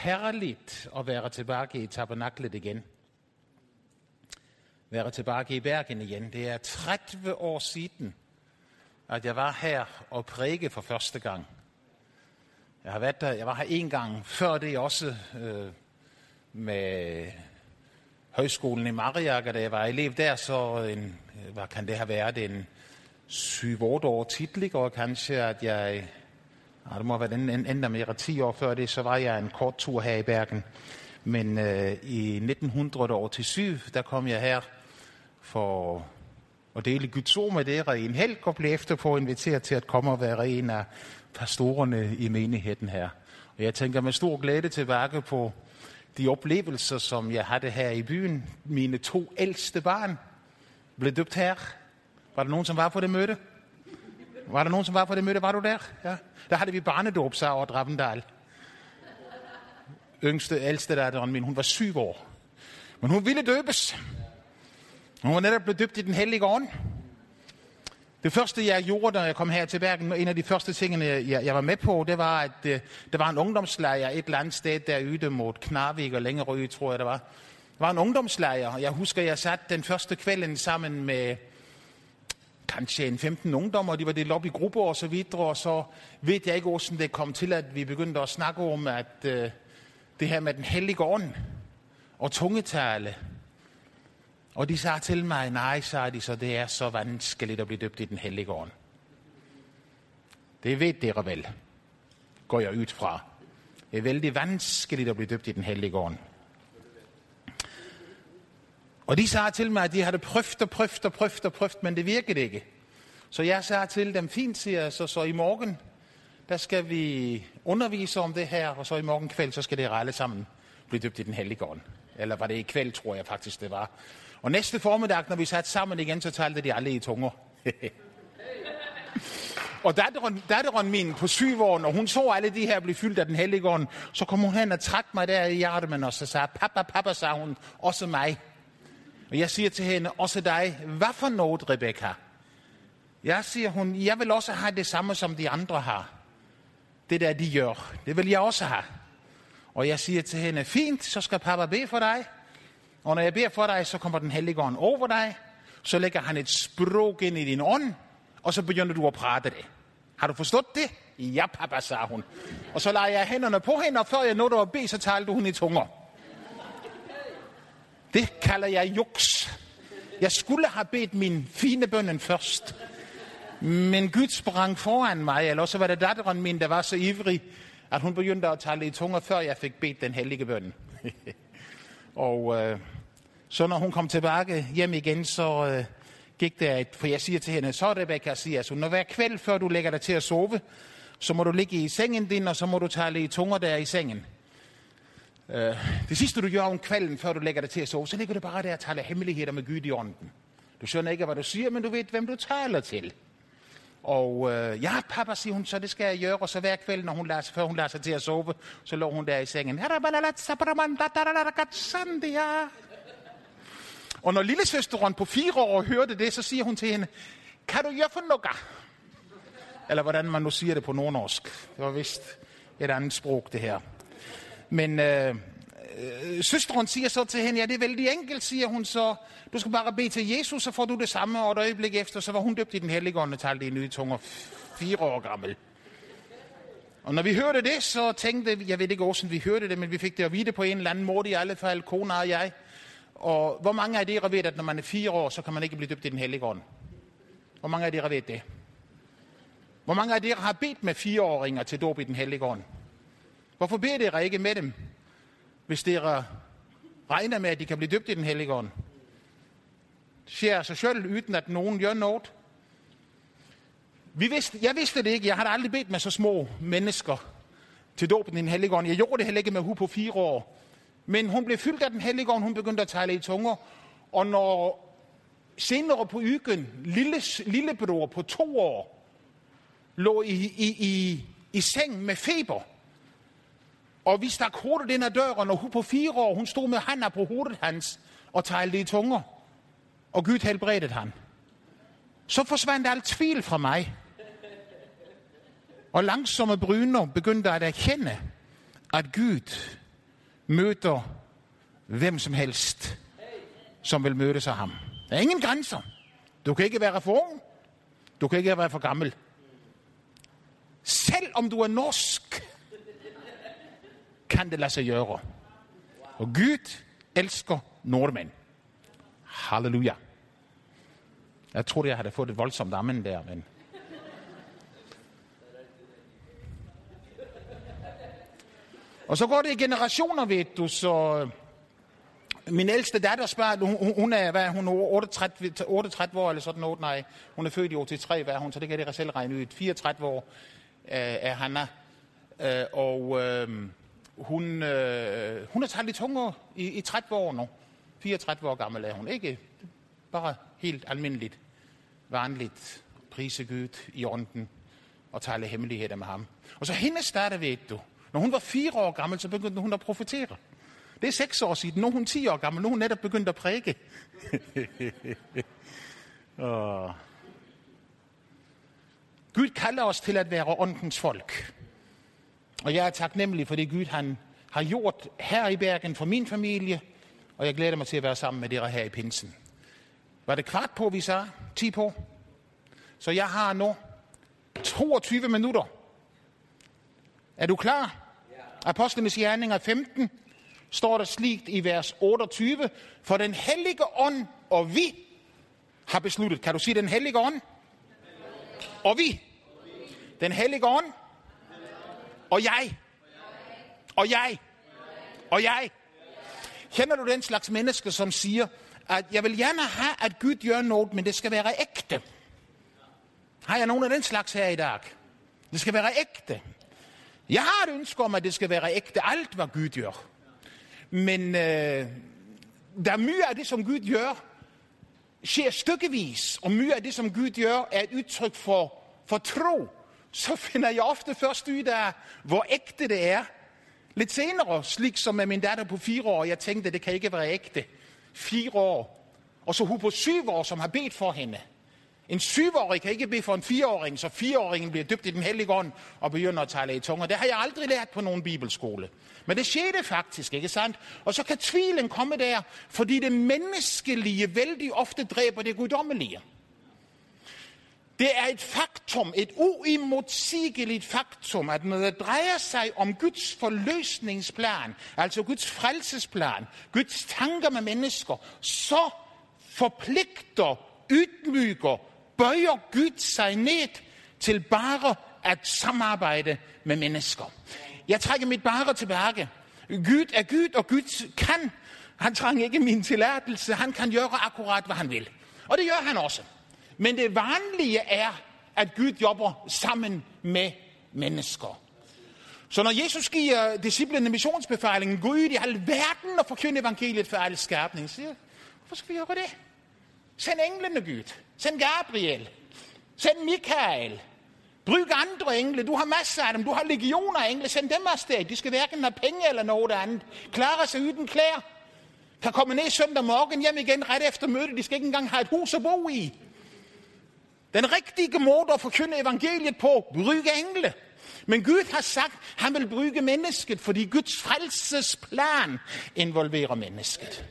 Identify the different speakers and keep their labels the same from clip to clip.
Speaker 1: herligt at være tilbage i tabernaklet igen. Være tilbage i Bergen igen. Det er 30 år siden, at jeg var her og præge for første gang. Jeg har været der, jeg var her en gang før det også øh, med højskolen i Mariager, da jeg var elev der, så en, øh, hvad kan det have været, en 7-8 år tidligere kanskje, at jeg, ja, det må have været en, endda mere 10 år før det, så var jeg en kort tur her i Bergen. Men øh, i 1987, der kom jeg her for at dele Guds ord med dere i en helg, og blev efterpå inviteret til at komme og være en af pastorerne i menigheden her. Og jeg tænker med stor glæde tilbage på de oplevelser, som jeg havde her i byen. Mine to ældste barn blev døbt her. Var der nogen, som var på det møde? Var der nogen, som var på det møde? Var du der? Ja. Der havde vi barnedåb, sagde over Drappendal. Yngste, ældste der, min, hun var syv år. Men hun ville døbes. Hun var netop blevet døbt i den hellige ånd. Det første, jeg gjorde, da jeg kom her til Bergen, en af de første ting, jeg, jeg var med på, det var, at uh, der var en ungdomslejr et eller andet sted derude mod Knarvik og Længerø, tror jeg, det var. Der var en ungdomslejr, og jeg husker, jeg satte den første kvelden sammen med kanskje en 15 ungdommer, de var delt op i grupper og så videre, og så ved jeg ikke, hvordan det kom til, at vi begyndte at snakke om, at øh, det her med den hellige ånd og tungetale, og de sagde til mig, nej, sagde de, så det er så vanskeligt at blive døbt i den hellige ånd. Det ved dere vel, går jeg ud fra. Det er vældig vanskeligt at blive døbt i den hellige ånd. Og de sagde til mig, at de havde prøvet og prøvet og prøvet og prøvet, men det virkede ikke. Så jeg sagde til dem, fint siger jeg, så, så i morgen, der skal vi undervise om det her, og så i morgen kveld, så skal det alle sammen blive døbt i den hellige ånd. Eller var det i kveld, tror jeg faktisk, det var. Og næste formiddag, når vi satte sammen igen, så talte de alle i tunger. og datteren, datteren min på syv år, når hun så alle de her blive fyldt af den hellige ånd, så kom hun hen og trak mig der i hjertet, og så sagde, pappa, pappa, sagde hun, også mig. Og jeg siger til hende, også dig, hvad for noget, Rebecca? Jeg siger hun, jeg vil også have det samme, som de andre har. Det der, de gør, det vil jeg også have. Og jeg siger til hende, fint, så skal pappa bede for dig. Og når jeg beder for dig, så kommer den hellige ånd over dig. Så lægger han et sprog ind i din ånd, og så begynder du at prate det. Har du forstået det? Ja, pappa, sagde hun. Og så lader jeg hænderne på hende, og før jeg nåede at bede, så talte hun i tunger. Det kalder jeg juks. Jeg skulle have bedt min fine bønnen først. Men Gud sprang foran mig, eller så var det datteren min, der var så ivrig, at hun begyndte at tale i tunger, før jeg fik bedt den hellige bøn. og øh, så når hun kom tilbage hjem igen, så øh, gik det, et, for jeg siger til hende, så Rebecca, siger så, når hver kveld, før du lægger dig til at sove, så må du ligge i sengen din, og så må du tale i tunger der i sengen. Øh, det sidste du gør om kvelden, før du lægger dig til at sove, så ligger du bare der og taler hemmeligheder med Gud i ånden. Du skjønner ikke, hvad du siger, men du ved, hvem du taler til. Og øh, ja, pappa, siger hun, så det skal jeg gøre. Og så hver kveld, når hun lader, før hun lader sig til at sove, så lå hun der i sengen. Og når lillesøsteren på fire år hørte det, så siger hun til hende, kan du gøre for noget? Eller hvordan man nu siger det på nordnorsk. Det var vist et andet sprog, det her. Men øh, øh, søsteren siger så til hende, ja, det er vældig enkelt, siger hun så. Du skal bare bede til Jesus, så får du det samme, og et øjeblik efter, så var hun døbt i den hellige ånd og talte i nye tunger, fire år gammel. Og når vi hørte det, så tænkte vi, jeg ved ikke hvordan vi hørte det, men vi fik det at vide på en eller anden måde, i alle fald, kona og jeg. Og hvor mange af jer ved, at når man er fire år, så kan man ikke blive døbt i den hellige ånd? Hvor mange af jer ved det? Hvor mange af jer har bedt med fireåringer til dåb i den hellige ånd? Hvorfor beder dere ikke med dem, hvis dere regner med, at de kan blive døbt i den hellige ånd? Det siger sig selv, uden at nogen gør noget. Vi vidste, jeg vidste det ikke. Jeg har aldrig bedt med så små mennesker til dåben i den hellige ånd. Jeg gjorde det heller ikke med hun på fire år. Men hun blev fyldt af den hellige ånd, hun begyndte at tale i tunger. Og når senere på ugen, lille, lillebror på to år, lå i, i, i, i seng med feber, og vi stak hovedet ind ad døren, og hun på fire år, hun stod med hænder på hovedet hans og talte i tunger. Og Gud helbredte han. Så forsvandt alt tvivl fra mig. Og langsomme Bryner begyndte at erkende, at Gud møder hvem som helst, som vil møde sig ham. Der er ingen grænser. Du kan ikke være for ung. Du kan ikke være for gammel. Selv om du er norsk, kan det lade sig gøre. Og Gud elsker nordmænd. Halleluja. Jeg troede, jeg havde fået et voldsomt amen der, men... Og så går det i generationer, ved du, så... Øh, min ældste datter spørger, hun, hun er, hvad, hun er 38, 38 år eller sådan noget, nej, hun er født i 83, hvad hun, så det kan jeg selv regne ud. 34 år øh, er Hanna, øh, og øh, hun, øh, hun har talt i tunge i, i 30 år nu. 34 år gammel er hun, ikke bare helt almindeligt, vanligt, prise Gud i ånden og tale hemmeligheder med ham. Og så hende starter ved du, når hun var fire år gammel, så begyndte hun at profetere. Det er seks år siden. Nu er hun ti år gammel. Nu er hun netop begyndt at prædike. og... Gud kalder os til at være åndens folk. Og jeg er taknemmelig for det Gud han har gjort her i Bergen for min familie, og jeg glæder mig til at være sammen med dere her i Pinsen. Var det kvart på, vi sagde? 10 på? Så jeg har nu 22 minutter. Er du klar? Ja. Apostlenes gerninger 15 står der sligt i vers 28. For den hellige ånd og vi har besluttet. Kan du sige den hellige ånd? Og vi. Den hellige ånd. Og jeg. Og jeg. Og jeg. Kender du den slags mennesker, som siger, at jeg vil gerne have, at Gud gør noget, men det skal være ægte. Har jeg nogen af den slags her i dag? Det skal være ægte. Jeg har et ønske om, at det skal være ægte, alt hvad Gud gør. Men øh, der er mye af det, som Gud gør, sker stykkevis, og mye af det, som Gud gør, er et udtryk for, for tro. Så finder jeg ofte først ud af, hvor ægte det er. Lidt senere, slik som med min datter på fire år, jeg tænkte, det kan ikke være ægte fire år. Og så hun på syv år, som har bedt for hende. En syvårig kan ikke bede for en fireåring, så fireåringen bliver dybt i den hellige ånd og begynder at tale i tunger. Det har jeg aldrig lært på nogen bibelskole. Men det skete faktisk, ikke sandt? Og så kan tvilen komme der, fordi det menneskelige vældig ofte dræber det guddommelige. Det er et faktum, et uimodsigeligt faktum, at når det drejer sig om Guds forløsningsplan, altså Guds frelsesplan, Guds tanker med mennesker, så forpligter, ydmyger, bøjer Gud sig ned til bare at samarbejde med mennesker. Jeg trækker mit bare tilbage. Gud er Gud, og Gud kan. Han trænger ikke min tilladelse. Han kan gøre akkurat, hvad han vil. Og det gør han også. Men det vanlige er, at Gud jobber sammen med mennesker. Så når Jesus giver disciplene missionsbefalingen, gå ud i al verden og forkynde evangeliet for alle skabning, siger hvorfor skal vi gøre det? Send englene, Gud. Send Gabriel. Send Michael. Brug andre engle. Du har masser af dem. Du har legioner af engle. Send dem afsted. De skal hverken have penge eller noget andet. Klare sig uden klær. Kan komme ned søndag morgen hjem igen ret efter mødet. De skal ikke engang have et hus at bo i. Den rigtige måde at forkynde evangeliet på, bruge engle. Men Gud har sagt, at han vil bruge mennesket, fordi Guds frelsesplan involverer mennesket.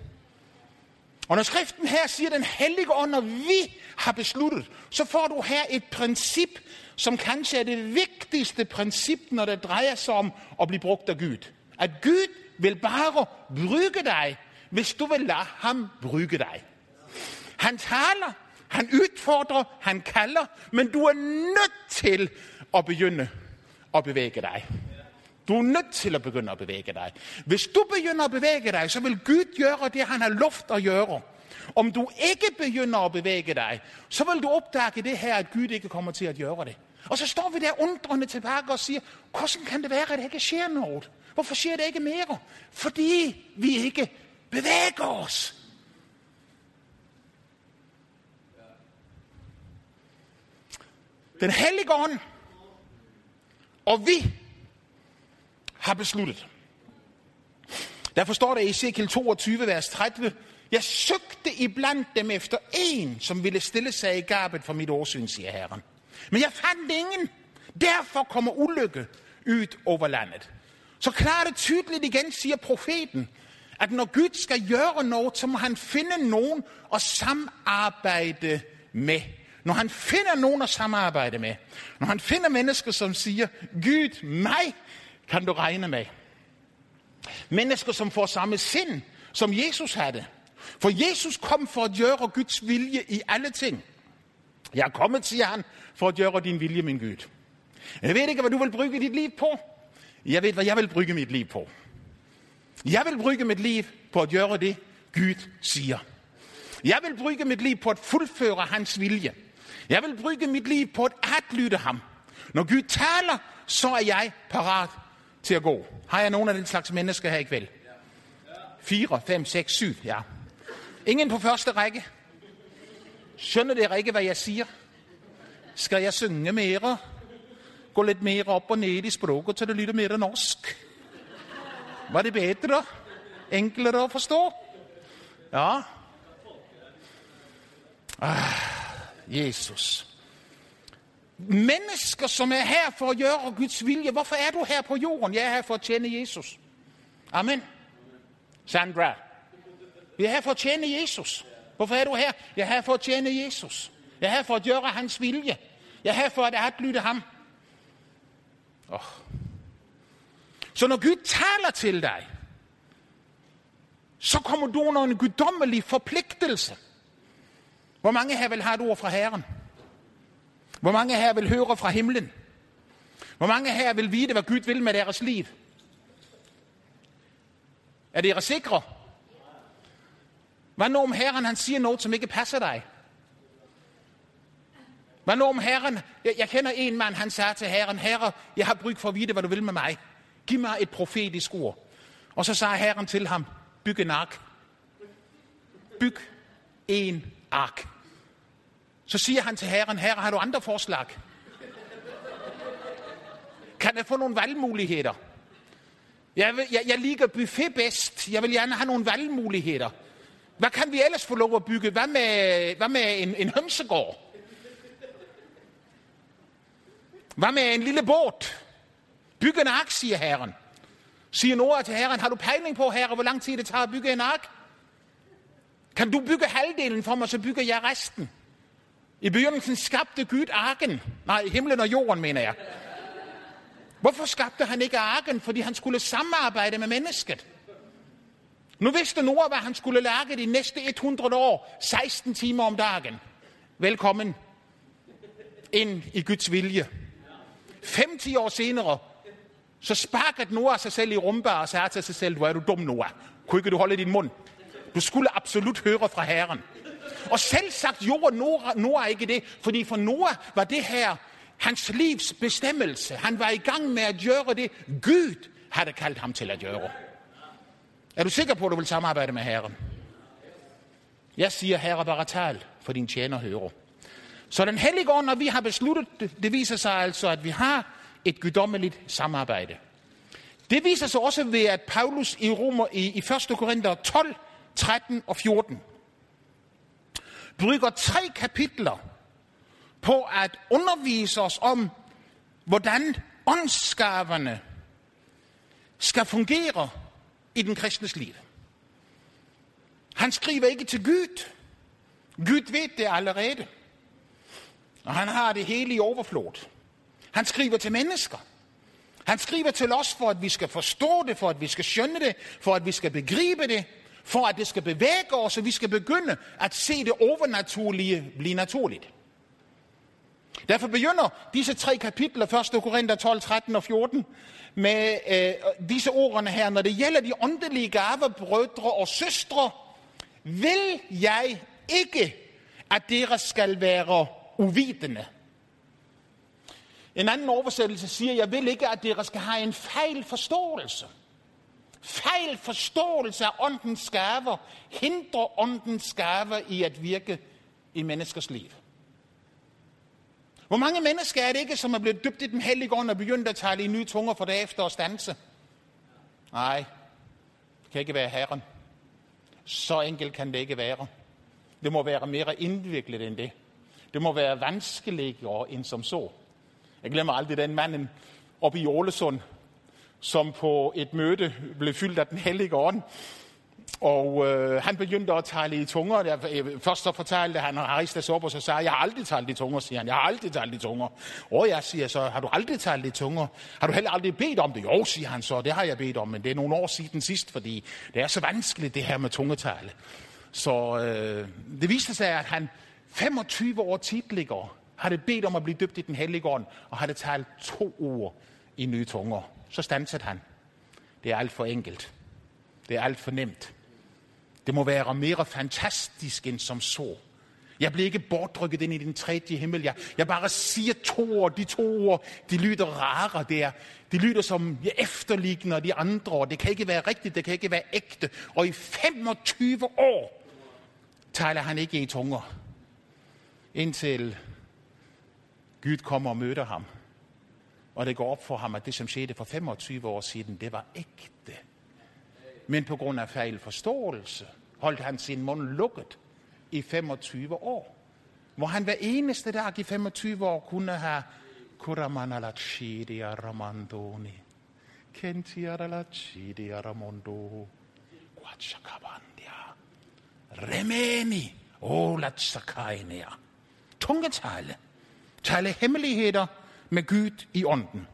Speaker 1: Og når skriften her siger, den hellige ånd, når vi har besluttet, så får du her et princip, som kanskje er det vigtigste princip, når det drejer sig om at blive brugt af Gud. At Gud vil bare bruge dig, hvis du vil lade ham bruge dig. Han taler, han udfordrer, han kalder, men du er nødt til at begynde at bevæge dig. Du er nødt til at begynde at bevæge dig. Hvis du begynder at bevæge dig, så vil Gud gøre det, han har luft at gøre. Om du ikke begynder at bevæge dig, så vil du opdage det her, at Gud ikke kommer til at gøre det. Og så står vi der undrende tilbage og siger, hvordan kan det være, at det ikke sker noget? Hvorfor sker det ikke mere? Fordi vi ikke bevæger os. Den hellige ånd og vi har besluttet. Derfor står der i Ezekiel 22, vers 30, jeg søgte iblandt dem efter en, som ville stille sig i gabet for mit årsyn, siger Herren. Men jeg fandt ingen. Derfor kommer ulykke ud over landet. Så klart og tydeligt igen siger profeten, at når Gud skal gøre noget, så må han finde nogen og samarbejde med. Når han finder nogen at samarbejde med. Når han finder mennesker, som siger, Gud, mig kan du regne med. Mennesker, som får samme sind, som Jesus havde. For Jesus kom for at gøre Guds vilje i alle ting. Jeg er kommet, siger han, for at gøre din vilje, min Gud. Jeg ved ikke, hvad du vil bruge dit liv på. Jeg ved, hvad jeg vil bruge mit liv på. Jeg vil bruge mit liv på at gøre det, Gud siger. Jeg vil bruge mit liv på at fuldføre hans vilje. Jeg vil bruge mit liv på at lytte ham. Når Gud taler, så er jeg parat til at gå. Har jeg nogen af den slags mennesker her i kveld? 4, 5, 6, 7, ja. Ingen på første række. Skønner det ikke, hvad jeg siger? Skal jeg synge mere? Gå lidt mere op og ned i sproget, så det lyder mere norsk. Var det bedre? Enklere at forstå? Ja. Ah, Jesus. Mennesker, som er her for at gøre Guds vilje. Hvorfor er du her på jorden? Jeg er her for at tjene Jesus. Amen. Sandra. Vi er her for at tjene Jesus. Hvorfor er du her? Jeg er her for at tjene Jesus. Jeg er her for at gøre hans vilje. Jeg er her for at adlytte ham. Oh. Så når Gud taler til dig, så kommer du under en guddommelig forpligtelse. Hvor mange her vil have et ord fra Herren? Hvor mange her vil høre fra himlen? Hvor mange her vil vide, hvad Gud vil med deres liv? Er det sikre? Hvad nu om Herren han siger noget, som ikke passer dig? Hvad nu om Herren, jeg, jeg kender en mand, han sagde til Herren, Herre, jeg har brug for at vide, hvad du vil med mig. Giv mig et profetisk ord. Og så sagde Herren til ham, byg en ark. Byg en ark. Så siger han til Herren, Herre, har du andre forslag? Kan jeg få nogle valgmuligheder? Jeg, vil, jeg, jeg liker buffet bedst. Jeg vil gerne have nogle valgmuligheder. Hvad kan vi ellers få lov at bygge? Hvad med, hvad med en, en hønsegård? Hvad med en lille båd? Byg en ark, siger herren. Siger Nora til herren, har du pejling på, herre, hvor lang tid det tager at bygge en ark? Kan du bygge halvdelen for mig, så bygger jeg resten. I begyndelsen skabte Gud arken. Nej, himlen og jorden, mener jeg. Hvorfor skabte han ikke arken? Fordi han skulle samarbejde med mennesket. Nu vidste Noah, hvad han skulle lage de næste 100 år. 16 timer om dagen. Velkommen ind i Guds vilje. 50 år senere, så sparkede Noah sig selv i rumpa og sagde til sig selv, hvor er du dum, Noah. Kunne ikke du holde din mund? Du skulle absolut høre fra Herren. Og selv sagt gjorde Noah, Noah ikke det, fordi for Noah var det her hans livs bestemmelse. Han var i gang med at gøre det, Gud havde kaldt ham til at gøre. Er du sikker på, at du vil samarbejde med Herren? Jeg siger, Herre, bare tal, for din tjener hører. Så den hellige ånd, når vi har besluttet det, det viser sig altså, at vi har et guddommeligt samarbejde. Det viser sig også ved, at Paulus i, Romer, i, i 1. Korinther 12, 13 og 14 bruger tre kapitler på at undervise os om, hvordan åndsskaberne skal fungere i den kristnes liv. Han skriver ikke til Gud. Gud ved det allerede. Og han har det hele i overflod. Han skriver til mennesker. Han skriver til os, for at vi skal forstå det, for at vi skal skønne det, for at vi skal begribe det, for at det skal bevæge os, og vi skal begynde at se det overnaturlige blive naturligt. Derfor begynder disse tre kapitler, 1. Korinther 12, 13 og 14, med øh, disse ordene her. Når det gælder de åndelige gaver, brødre og søstre, vil jeg ikke, at dere skal være uvidende. En anden oversættelse siger, jeg vil ikke, at dere skal have en fejl forståelse. Fejl forståelse af åndens gaver hindrer åndens gaver i at virke i menneskers liv. Hvor mange mennesker er det ikke, som er blevet dybt i den hellige ånd og begyndt at tale i nye tunger for derefter at stanse? Nej, det kan ikke være Herren. Så enkelt kan det ikke være. Det må være mere indviklet end det. Det må være vanskeligere end som så. Jeg glemmer aldrig den manden oppe i Ålesund, som på et møde blev fyldt af den hellige ånd. Og øh, han begyndte at tale i tunger. Jeg, øh, først så fortalte han, og han rejste sig op og så sagde, jeg har aldrig talt i tunger, siger han. Jeg har aldrig talt i tunger. Og jeg siger så, har du aldrig talt i tunger? Har du heller aldrig bedt om det? Jo, siger han så, det har jeg bedt om, men det er nogle år siden sidst, fordi det er så vanskeligt, det her med tungetale. Så øh, det viste sig, at han 25 år tidligere havde bedt om at blive døbt i den hellige ånd, og havde talt to ord i nye tunger. Så stansede han. Det er alt for enkelt. Det er alt for nemt. Det må være mere fantastisk end som så. Jeg bliver ikke bortrykket ind i den tredje himmel. Jeg, jeg bare siger to ord. De to ord, de lyder rare der. De lyder som jeg efterligner de andre. Det kan ikke være rigtigt, det kan ikke være ægte. Og i 25 år taler han ikke i tunger. Indtil Gud kommer og møder ham. Og det går op for ham, at det, som skete for 25 år siden, det var ægte. Men på grund af fejl forståelse holdt han sin mund lukket i 25 år. Hvor han hver eneste dag i 25 år kunne have Kuramanalachidi Aramandoni. Kenti Kentiaralachidia Ramondo. Quachakabandia. Remeni. Olatsakainia. Tungetale. Tale hemmeligheder med Gud i ånden.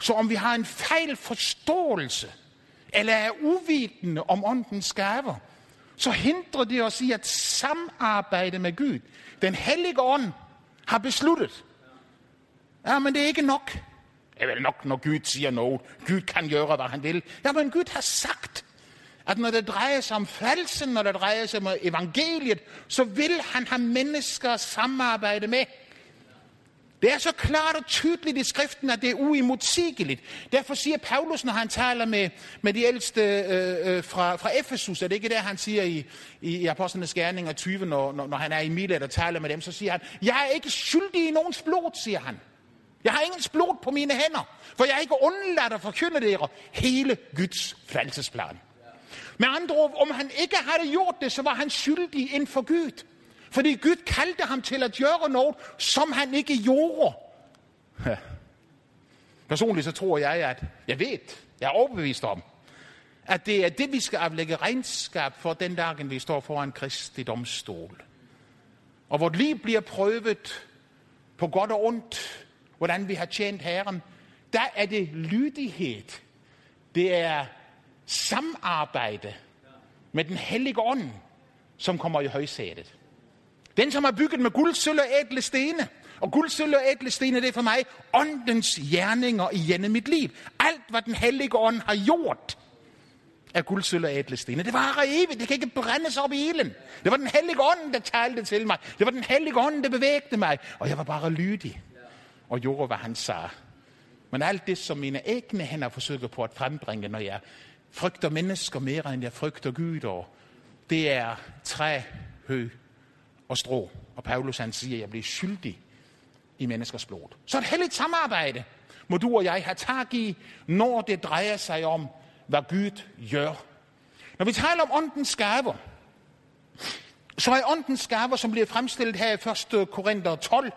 Speaker 1: Så om vi har en fejl forståelse, eller er uvidende om åndens gaver, så hindrer det os i at samarbejde med Gud. Den hellige ånd har besluttet. Ja, men det er ikke nok. Det er vel nok, når Gud siger noget. Gud kan gøre, hvad han vil. Ja, men Gud har sagt, at når det drejer sig om falsen, når det drejer sig om evangeliet, så vil han have mennesker at samarbejde med. Det er så klart og tydeligt i skriften, at det er uimodsigeligt. Derfor siger Paulus, når han taler med, med de ældste øh, øh, fra, fra Efesus, er det ikke der, han siger i, i, i Apostlenes Gerninger 20, når, når, når han er i Milet og taler med dem, så siger han, jeg er ikke skyldig i nogens blod, siger han. Jeg har ingen blod på mine hænder, for jeg er ikke undladt at forkynde dere hele Guds frelsesplan. Med andre ord, om han ikke havde gjort det, så var han skyldig inden for Gud. Fordi Gud kaldte ham til at gøre noget, som han ikke gjorde. Ja. Personligt så tror jeg, at jeg ved, jeg er overbevist om, at det er det, vi skal aflægge regnskab for den dagen, vi står foran Kristi domstol. Og vort liv bliver prøvet på godt og ondt, hvordan vi har tjent Herren. Der er det lydighed. Det er samarbejde med den hellige ånd, som kommer i højsædet. Den, som har bygget med guld, sølv og ædle stene. Og guld, sølv og ædle stene, det er for mig åndens gerninger i gennem mit liv. Alt, hvad den hellige ånd har gjort, er guld, sølv og ædle stene. Det var evigt. Det kan ikke brændes op i ilden. Det var den hellige ånd, der talte til mig. Det var den hellige ånd, der bevægte mig. Og jeg var bare lydig og gjorde, hvad han sagde. Men alt det, som mine egne hænder forsøger på at frembringe, når jeg frygter mennesker mere, end jeg frygter Gud, og det er træ, hø og strå. Og Paulus han siger, at jeg bliver skyldig i menneskers blod. Så et helligt samarbejde må du og jeg have tak i, når det drejer sig om, hvad Gud gør. Når vi taler om åndens gaver, så er åndens gaver, som bliver fremstillet her i 1. Korinther 12,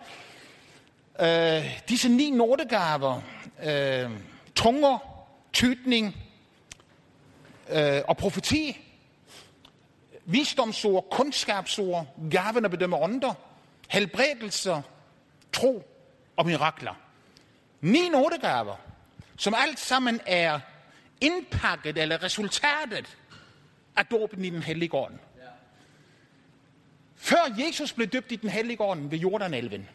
Speaker 1: øh, disse ni nådegaver, øh, tunger, tydning øh, og profeti, visdomsord, kundskabsord, gaven at bedømme ånder, helbredelser, tro og mirakler. Ni nådegaver, som alt sammen er indpakket eller resultatet af dåben i den hellige ånd. Før Jesus blev døbt i den hellige ånd ved Jordanelven,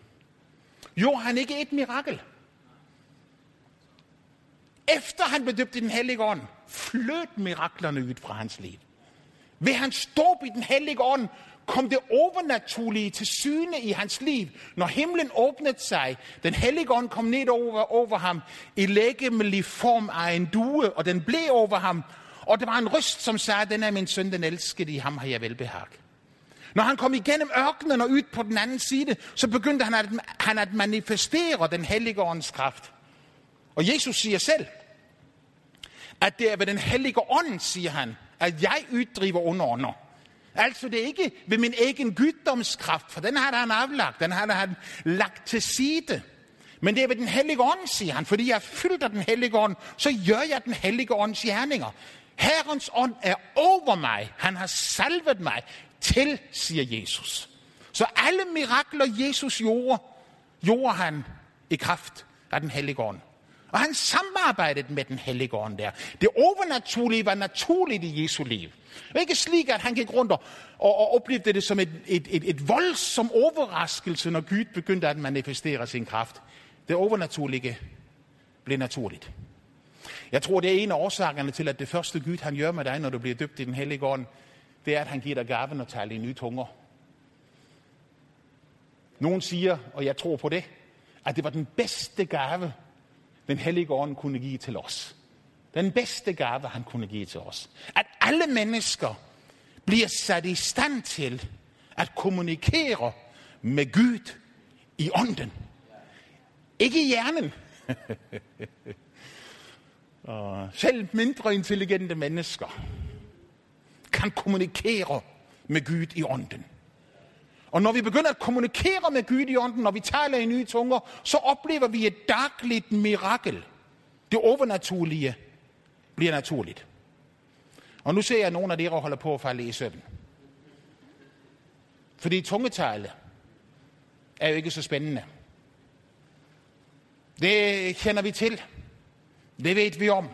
Speaker 1: gjorde han ikke et mirakel. Efter han blev døbt i den hellige ånd, flød miraklerne ud fra hans liv. Ved hans dåb i den hellige ånd kom det overnaturlige til syne i hans liv, når himlen åbnede sig. Den hellige ånd kom ned over, over ham i lægemelig form af en due, og den blev over ham. Og der var en røst, som sagde, den er min søn, den elskede, i ham har jeg velbehag. Når han kom igennem ørkenen og ud på den anden side, så begyndte han at, han at manifestere den hellige ånds kraft. Og Jesus siger selv, at det er ved den hellige ånd, siger han, at jeg uddriver underånder. Altså det er ikke ved min egen guddomskraft, for den har han aflagt, den har han lagt til side. Men det er ved den hellige ånd, siger han, fordi jeg er fyldt af den hellige ånd, så gør jeg den hellige ånds gerninger. Herrens ånd er over mig. Han har salvet mig til, siger Jesus. Så alle mirakler, Jesus gjorde, gjorde han i kraft af den hellige ånd. Og han samarbejdede med den hellige ånd der. Det overnaturlige var naturligt i Jesu liv. Og ikke slik, at han gik rundt og, og, og oplevede det som et, et, et, et voldsom overraskelse, når Gud begyndte at manifestere sin kraft. Det overnaturlige blev naturligt. Jeg tror, det er en af årsagerne til, at det første Gud, han gør med dig, når du bliver døbt i den hellige ånd, det er, at han giver dig gaven og tale i nye tunger. Nogen siger, og jeg tror på det, at det var den bedste gave, den hellige ånd kunne give til os. Den bedste gave, han kunne give til os. At alle mennesker bliver sat i stand til at kommunikere med Gud i ånden. Ikke i hjernen. Og selv mindre intelligente mennesker kan kommunikere med Gud i ånden. Og når vi begynder at kommunikere med Gud i ånden, når vi taler i nye tunger, så oplever vi et dagligt mirakel. Det overnaturlige bliver naturligt. Og nu ser jeg, at nogle af dere holder på at falde i søvn. Fordi tungetale er jo ikke så spændende. Det kender vi til. Det ved vi om.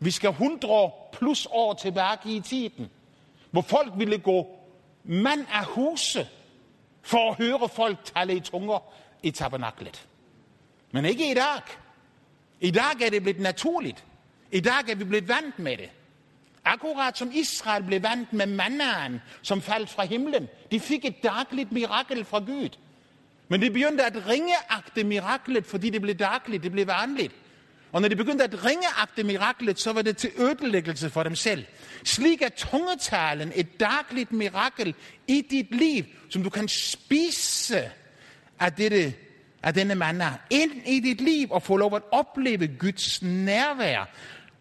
Speaker 1: Vi skal 100 plus år tilbage i tiden, hvor folk ville gå mand af huse for at høre folk tale i tunger i tabernaklet. Men ikke i dag. I dag er det blevet naturligt. I dag er vi blevet vant med det. Akkurat som Israel blev vant med mannaen, som faldt fra himlen. De fik et dagligt mirakel fra Gud. Men det begyndte at ringeagte miraklet, fordi det blev dagligt, det blev vanligt. Og når de begyndte at ringeagte miraklet, så var det til ødelæggelse for dem selv. Slik er tungetalen et dagligt mirakel i dit liv, som du kan spise af, dette, af denne manna ind i dit liv og få lov at opleve Guds nærvær.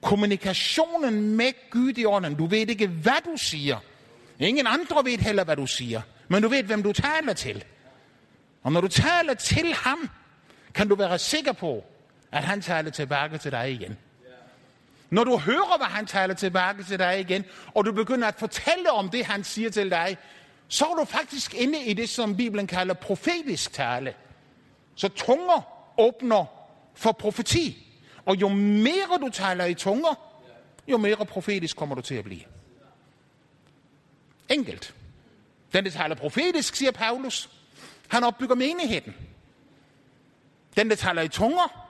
Speaker 1: Kommunikationen med Gud i ånden. Du ved ikke, hvad du siger. Ingen andre ved heller, hvad du siger. Men du ved, hvem du taler til. Og når du taler til ham, kan du være sikker på, at han taler tilbage til dig igen. Når du hører, hvad han taler tilbage til dig igen, og du begynder at fortælle om det, han siger til dig, så er du faktisk inde i det, som Bibelen kalder profetisk tale. Så tunger åbner for profeti. Og jo mere du taler i tunger, jo mere profetisk kommer du til at blive. Enkelt. Den, der taler profetisk, siger Paulus, han opbygger menigheden. Den, der taler i tunger,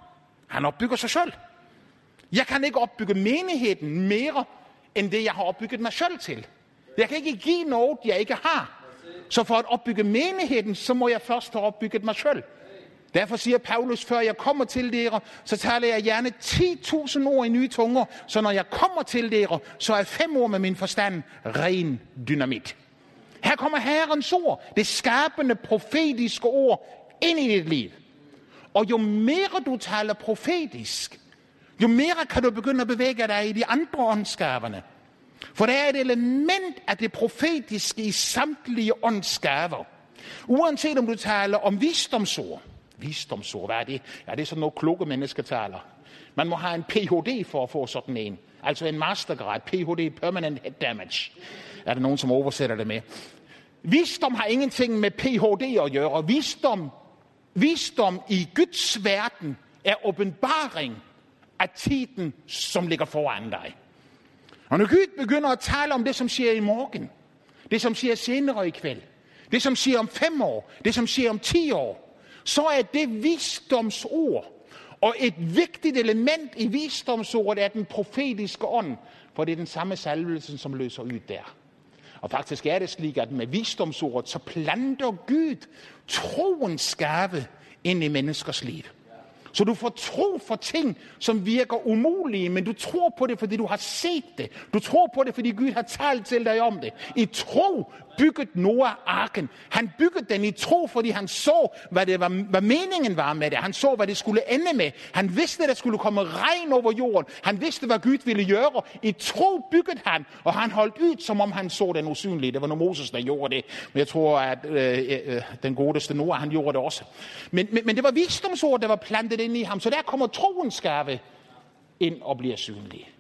Speaker 1: han opbygger sig selv. Jeg kan ikke opbygge menigheden mere, end det, jeg har opbygget mig selv til. Jeg kan ikke give noget, jeg ikke har. Så for at opbygge menigheden, så må jeg først have opbygget mig selv. Derfor siger Paulus, før jeg kommer til dere, så taler jeg gerne 10.000 ord i nye tunger, så når jeg kommer til dere, så er fem ord med min forstand ren dynamit. Her kommer Herrens ord, det skabende profetiske ord, ind i dit liv. Og jo mere du taler profetisk, jo mere kan du begynde at bevæge dig i de andre åndsgaverne. For der er et element af det profetiske i samtlige åndsgaver. Uanset om du taler om visdomsord. Visdomsord, hvad er det? Ja, det er sådan noget kloge mennesker taler. Man må have en Ph.D. for at få sådan en. Altså en mastergrad, Ph.D. Permanent Head Damage. Er der nogen, som oversætter det med? Visdom har ingenting med Ph.D. at gøre. Visdom Visdom i Guds verden er åbenbaring af tiden, som ligger foran dig. Og når Gud begynder at tale om det, som sker i morgen, det, som sker senere i kveld, det, som sker om fem år, det, som sker om ti år, så er det visdomsord. Og et vigtigt element i visdomsordet er den profetiske ånd, for det er den samme salvelse, som løser ud der. Og faktisk er det slik, at med visdomsordet, så planter Gud troens gave ind i menneskers liv. Så du får tro for ting, som virker umulige, men du tror på det, fordi du har set det. Du tror på det, fordi Gud har talt til dig om det. I tro bygget Noah arken. Han byggede den i tro, fordi han så, hvad, det var, hvad meningen var med det. Han så, hvad det skulle ende med. Han vidste, at der skulle komme regn over jorden. Han vidste, hvad Gud ville gøre. I tro byggede han, og han holdt ud, som om han så den usynlige. Det var nu Moses, der gjorde det. Men jeg tror, at øh, øh, øh, den godeste Noah, han gjorde det også. Men, men, men det var visdomsord, der var plantet ind i ham. Så der kommer troens skærve ind og bliver synlig.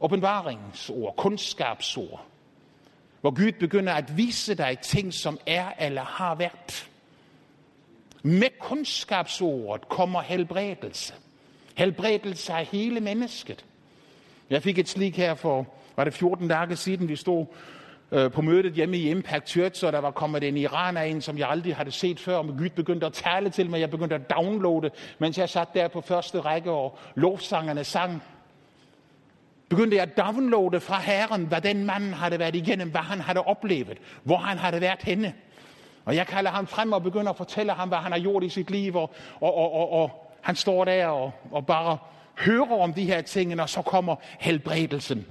Speaker 1: Åbenbaringsord, kundskabsord hvor Gud begynder at vise dig ting, som er eller har været. Med kundskabsordet kommer helbredelse. Helbredelse af hele mennesket. Jeg fik et slik her for, var det 14 dage siden, vi stod øh, på mødet hjemme i Impact Church, og der var kommet en iraner ind, som jeg aldrig havde set før, og Gud begyndte at tale til mig, jeg begyndte at downloade, mens jeg sat der på første række, og lovsangerne sang begyndte jeg at downloade fra Herren, hvad den mand havde været igennem, hvad han havde oplevet, hvor han havde været henne. Og jeg kalder ham frem og begynder at fortælle ham, hvad han har gjort i sit liv, og, og, og, og, og han står der og, og bare hører om de her ting, og så kommer helbredelsen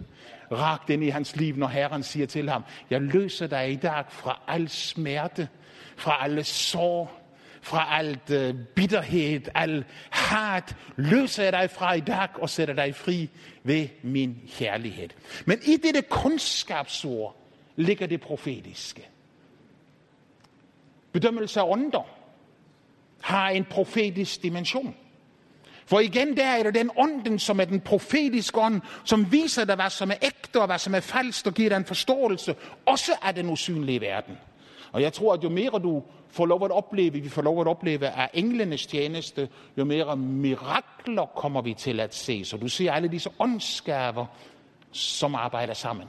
Speaker 1: ragt ind i hans liv, når Herren siger til ham, jeg løser dig i dag fra al smerte, fra alle sår, fra alt uh, bitterhed, al hat, løser jeg dig fra i dag og sætter dig fri ved min kærlighed. Men i dette kundskabsord ligger det profetiske. Bedømmelse af ånder har en profetisk dimension. For igen der er det den ånden, som er den profetiske ånd, som viser dig, hvad som er ægte og hvad som er falsk, og giver dig en forståelse, også af den usynlige verden. Og jeg tror, at jo mere du får lov at opleve, vi får lov at opleve af englenes tjeneste, jo mere mirakler kommer vi til at se. Så du ser alle disse åndsgaver, som arbejder sammen.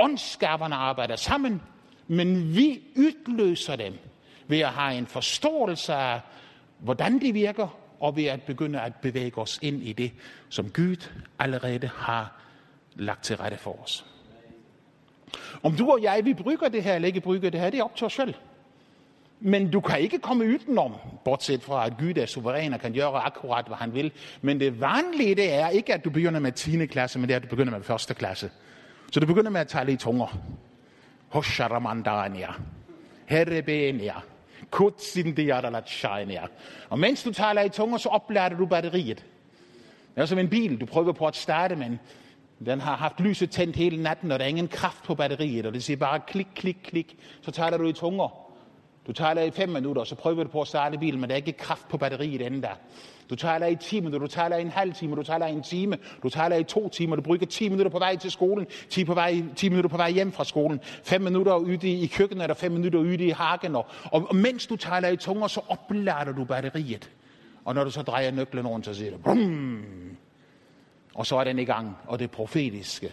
Speaker 1: Åndsgaverne arbejder sammen, men vi udløser dem ved at have en forståelse af, hvordan de virker, og ved at begynde at bevæge os ind i det, som Gud allerede har lagt til rette for os. Om du og jeg, vi brygger det her eller ikke brygger det her, det er op til os selv. Men du kan ikke komme udenom, bortset fra at Gud er suveræn og kan gøre akkurat, hvad han vil. Men det vanlige det er ikke, at du begynder med 10. klasse, men det er, at du begynder med 1. klasse. Så du begynder med at tale i tunger. Hosharamandania. Herrebenia. Kutsindiadalatshania. Og mens du taler i tunger, så oplader du batteriet. Det er som en bil, du prøver på at starte, men den har haft lyset tændt hele natten, og der er ingen kraft på batteriet, og det siger bare klik, klik, klik. Så taler du i tunger. Du taler i 5 minutter, og så prøver du på at starte bilen, men der er ikke kraft på batteriet endda. Du taler i 10 minutter, du taler i en halv time, du taler i en time, du taler i to timer, du bruger 10 minutter på vej til skolen, 10, på vej, 10 minutter på vej hjem fra skolen, 5 minutter ude i køkkenet, og 5 minutter ude i hagen, og, og mens du taler i tunger, så oplader du batteriet. Og når du så drejer nøglen rundt, så siger det, brum, og så er den i gang, og det profetiske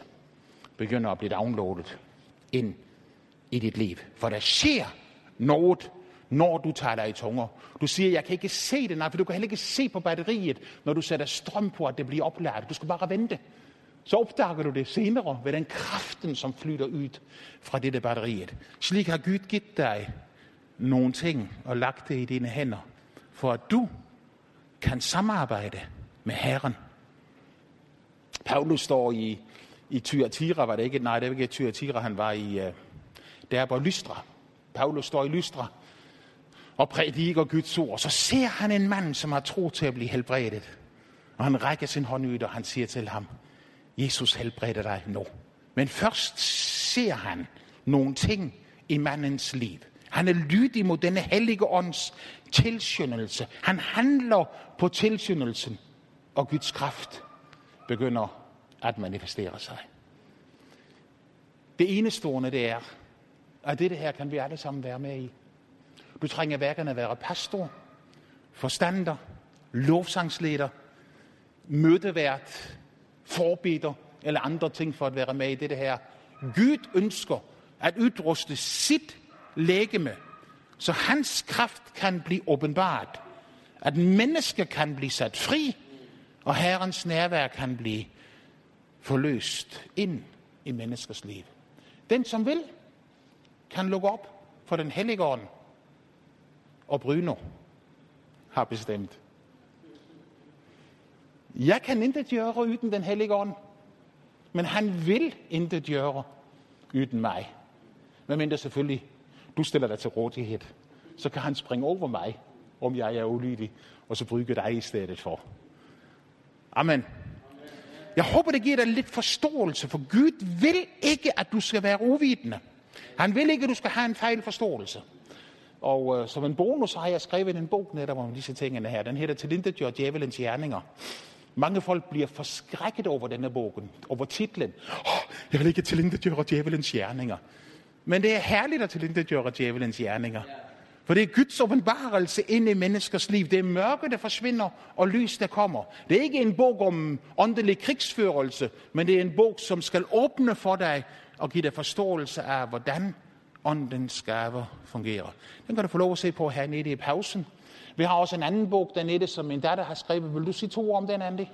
Speaker 1: begynder at blive downloadet ind i dit liv. For der sker noget, når du taler i tunger. Du siger, jeg kan ikke se det, nej, for du kan heller ikke se på batteriet, når du sætter strøm på, at det bliver opladet. Du skal bare vente. Så opdager du det senere ved den kraften, som flytter ud fra dette batteriet. Slik har Gud givet dig nogle ting og lagt det i dine hænder, for at du kan samarbejde med Herren. Paulus står i, i Thyatira, var det ikke? Nej, det var ikke Thyatira, han var i, øh, uh, der på Lystra. Paulus står i Lystra og prædiker Guds ord. Så ser han en mand, som har tro til at blive helbredet. Og han rækker sin hånd ud, og han siger til ham, Jesus helbreder dig nu. Men først ser han nogle ting i mandens liv. Han er lydig mod denne hellige ånds tilskyndelse. Han handler på tilskyndelsen, og Guds kraft begynder at manifestere sig. Det enestående det er, at det her kan vi alle sammen være med i. Du trænger hverken at være pastor, forstander, lovsangsleder, mødevært, forbeder eller andre ting for at være med i det her. Gud ønsker at udruste sit lægeme, så hans kraft kan blive åbenbart. At mennesker kan blive sat fri, og Herrens nærvær kan blive forløst ind i menneskers liv. Den som vil, kan lukke op for den hellige ånd. Og Bruno har bestemt. Jeg kan intet gøre uden den hellige ånd. Men han vil intet gøre uden mig. Men mindre selvfølgelig du stiller dig til rådighed. Så kan han springe over mig, om jeg er ulydig, og så brygge dig i stedet for. Amen. Jeg håber, det giver dig lidt forståelse, for Gud vil ikke, at du skal være uvidende. Han vil ikke, at du skal have en fejl forståelse. Og øh, som en bonus har jeg skrevet en bog netop om disse tingene her. Den hedder Tilintetgjør djævelens gerninger. Mange folk bliver forskrækket over denne bogen, over titlen. Oh, jeg vil ikke tilintetgøre djævelens gerninger. Men det er herligt at tilintetgøre djævelens gerninger. For det er Guds åbenbarelse ind i menneskers liv. Det er mørke, der forsvinder, og lys, der kommer. Det er ikke en bog om åndelig krigsførelse, men det er en bog, som skal åbne for dig og give dig forståelse af, hvordan åndens gaver fungerer. Den kan du få lov at se på hernede i pausen. Vi har også en anden bog dernede, som min datter har skrevet. Vil du sige to ord om den, Andy?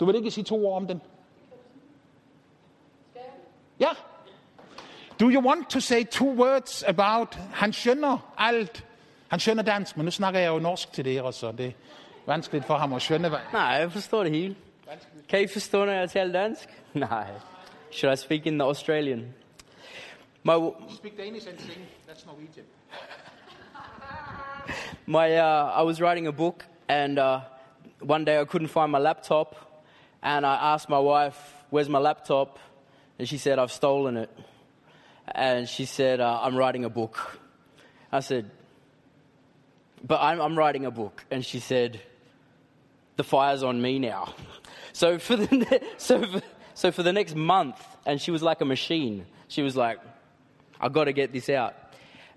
Speaker 1: Du vil ikke sige to ord om den? Ja. Do you want to say two words about... Han skønner alt. Han skønner dansk, men nu snakker jeg jo norsk til dere, så det er vanskeligt for ham at skønne. hvad-
Speaker 2: Nej, jeg forstår det hele. Kan I forstå, når jeg taler dansk? Nej. Should I speak in the Australian? My,
Speaker 1: Speak Danish and sing. That's Norwegian.
Speaker 2: my, uh, I was writing a book, and uh, one day I couldn't find my laptop, and I asked my wife, "Where's my laptop?" And she said, "I've stolen it." And she said, uh, "I'm writing a book." I said, "But I'm, I'm writing a book," and she said, "The fire's on me now." So for the ne- so for, so for the next month, and she was like a machine. She was like, I've got to get this out.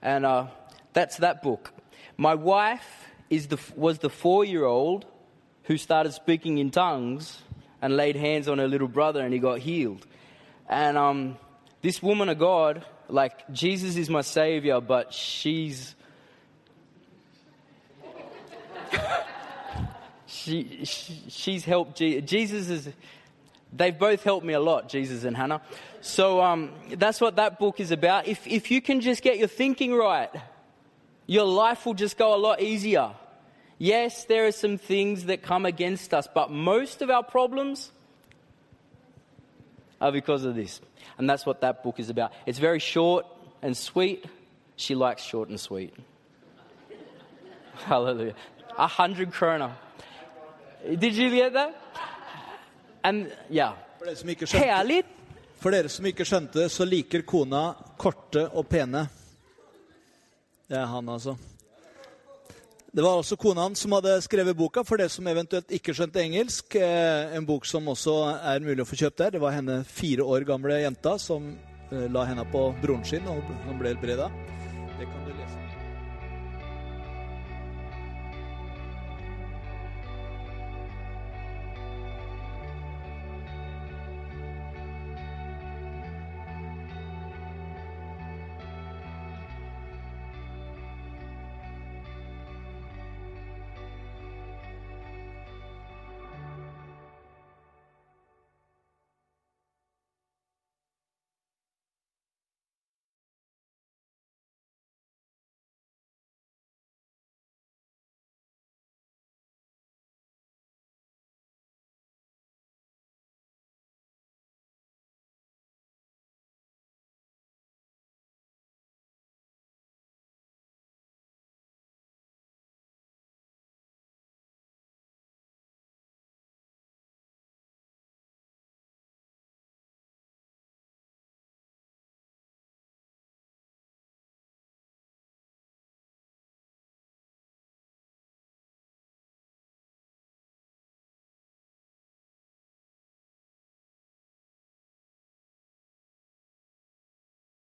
Speaker 2: And uh, that's that book. My wife is the, was the four year old who started speaking in tongues and laid hands on her little brother and he got healed. And um, this woman of God, like, Jesus is my savior, but she's. she, she, she's helped. Je- Jesus is. They've both helped me a lot, Jesus and Hannah. So um, that's what that book is about. If, if you can just get your thinking right, your life will just go a lot easier. Yes, there are some things that come against us, but most of our problems are because of this. And that's what that book is about. It's very short and sweet. She likes short and sweet. Hallelujah. A hundred krona. Did you get that? And yeah.
Speaker 3: For dere, som ikke skjønte,
Speaker 2: Härligt.
Speaker 3: for dere som ikke skjønte, så liker kona korte og pene. Det er han, altså. Det var altså kona hans som hadde skrevet boka, for det som eventuelt ikke skjønte engelsk. Eh, en bok som også er mulig å få kjøpt der. Det var henne fire år gamle jenta som eh, la henne på broren sin, og hun ble helbreda.